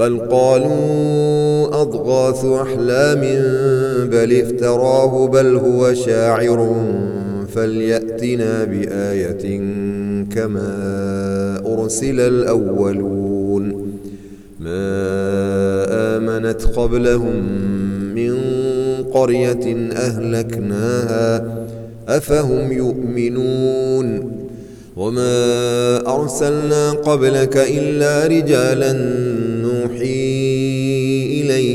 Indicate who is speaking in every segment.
Speaker 1: بل قالوا أضغاث أحلام بل افتراه بل هو شاعر فليأتنا بآية كما أرسل الأولون ما آمنت قبلهم من قرية أهلكناها أفهم يؤمنون وما أرسلنا قبلك إلا رجالا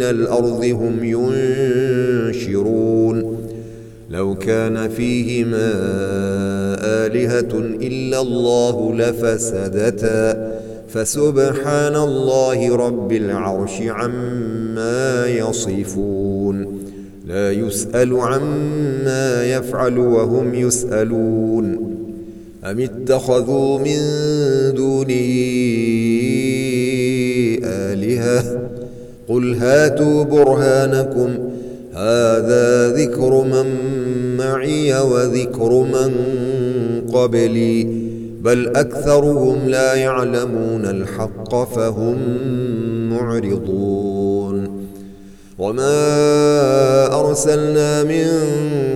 Speaker 1: من الأرض هم ينشرون. لو كان فيهما آلهة إلا الله لفسدتا. فسبحان الله رب العرش عما يصفون. لا يسأل عما يفعل وهم يسألون. أم اتخذوا من دونه آلهة؟ قل هاتوا برهانكم. هذا ذكر من معي وذكر من قبلي. بل أكثرهم لا يعلمون الحق فهم معرضون. وما أرسلنا من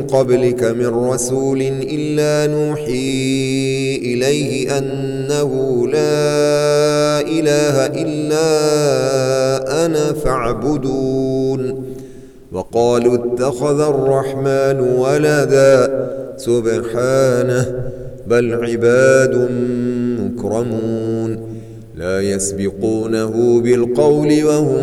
Speaker 1: قبلك من رسول إلا نوحي إليه أنه لا إله إلا أنا فاعبدون وقالوا اتخذ الرحمن ولدا سبحانه بل عباد مكرمون لا يسبقونه بالقول وهم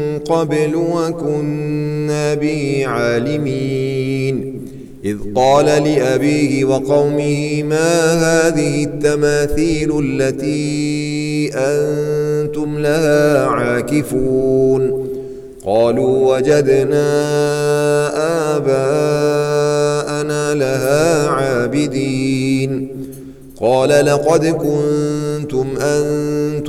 Speaker 1: قبل وكنا به عالمين إذ قال لأبيه وقومه ما هذه التماثيل التي أنتم لها عاكفون؟ قالوا وجدنا آباءنا لها عابدين. قال لقد كنتم أنتم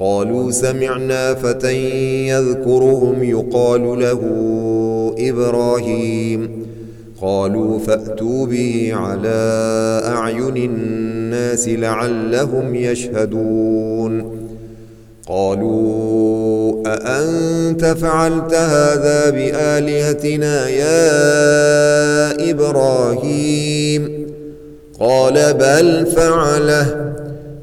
Speaker 1: قالوا سمعنا فتى يذكرهم يقال له إبراهيم. قالوا فأتوا به على أعين الناس لعلهم يشهدون. قالوا أأنت فعلت هذا بآلهتنا يا إبراهيم؟ قال بل فعله.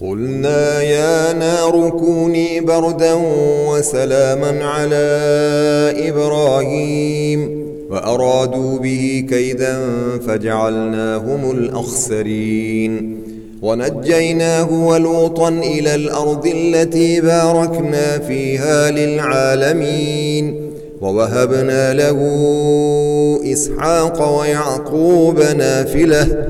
Speaker 1: قلنا يا نار كوني بردا وسلاما على إبراهيم وأرادوا به كيدا فجعلناهم الأخسرين ونجيناه ولوطا إلى الأرض التي باركنا فيها للعالمين ووهبنا له إسحاق ويعقوب نافلة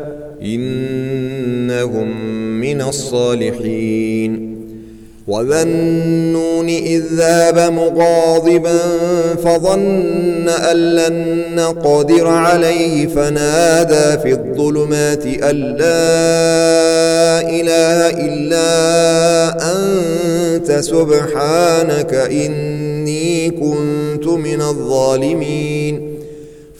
Speaker 1: إنهم من الصالحين. وذا النون إذ ذهب مغاضبا فظن أن لن نقدر عليه فنادى في الظلمات أن لا إله إلا أنت سبحانك إني كنت من الظالمين.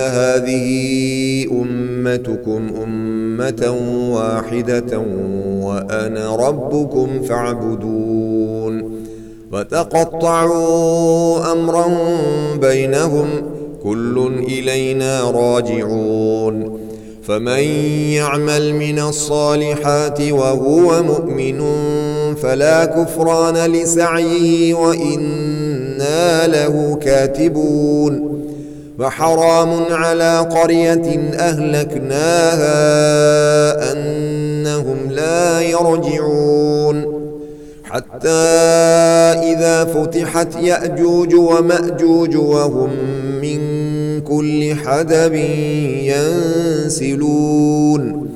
Speaker 1: هذه أمتكم أمة واحدة وأنا ربكم فاعبدون وتقطعوا أمرهم بينهم كل إلينا راجعون فمن يعمل من الصالحات وهو مؤمن فلا كفران لسعيه وإنا له كاتبون وحرام على قرية أهلكناها أنهم لا يرجعون. حتى إذا فتحت يأجوج ومأجوج وهم من كل حدب ينسلون.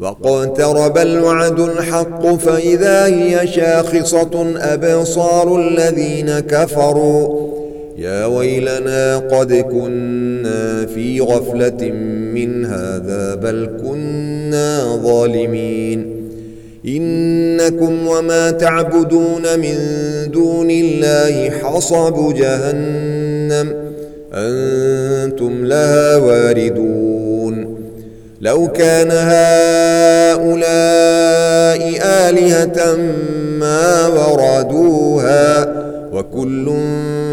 Speaker 1: واقترب الوعد الحق فإذا هي شاخصة أبصار الذين كفروا. يا ويلنا قد كنا في غفلة من هذا بل كنا ظالمين. إنكم وما تعبدون من دون الله حصب جهنم. أنتم لها واردون. لو كان هؤلاء آلهة ما وردوها وكل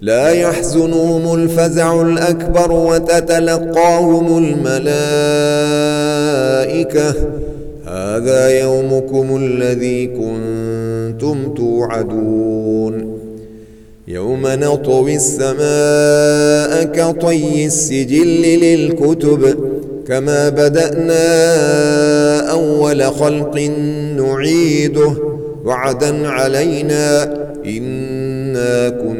Speaker 1: لا يحزنهم الفزع الأكبر وتتلقاهم الملائكة. هذا يومكم الذي كنتم توعدون. يوم نطوي السماء كطي السجل للكتب كما بدأنا أول خلق نعيده. وعدا علينا إنا كنا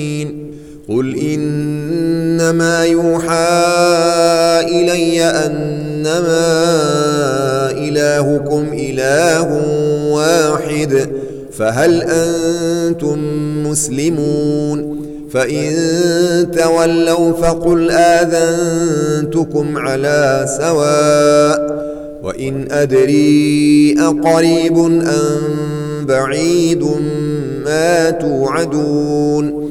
Speaker 1: قل إنما يوحى إلي أنما إلهكم إله واحد فهل أنتم مسلمون فإن تولوا فقل آذنتكم على سواء وإن أدري أقريب أم بعيد ما توعدون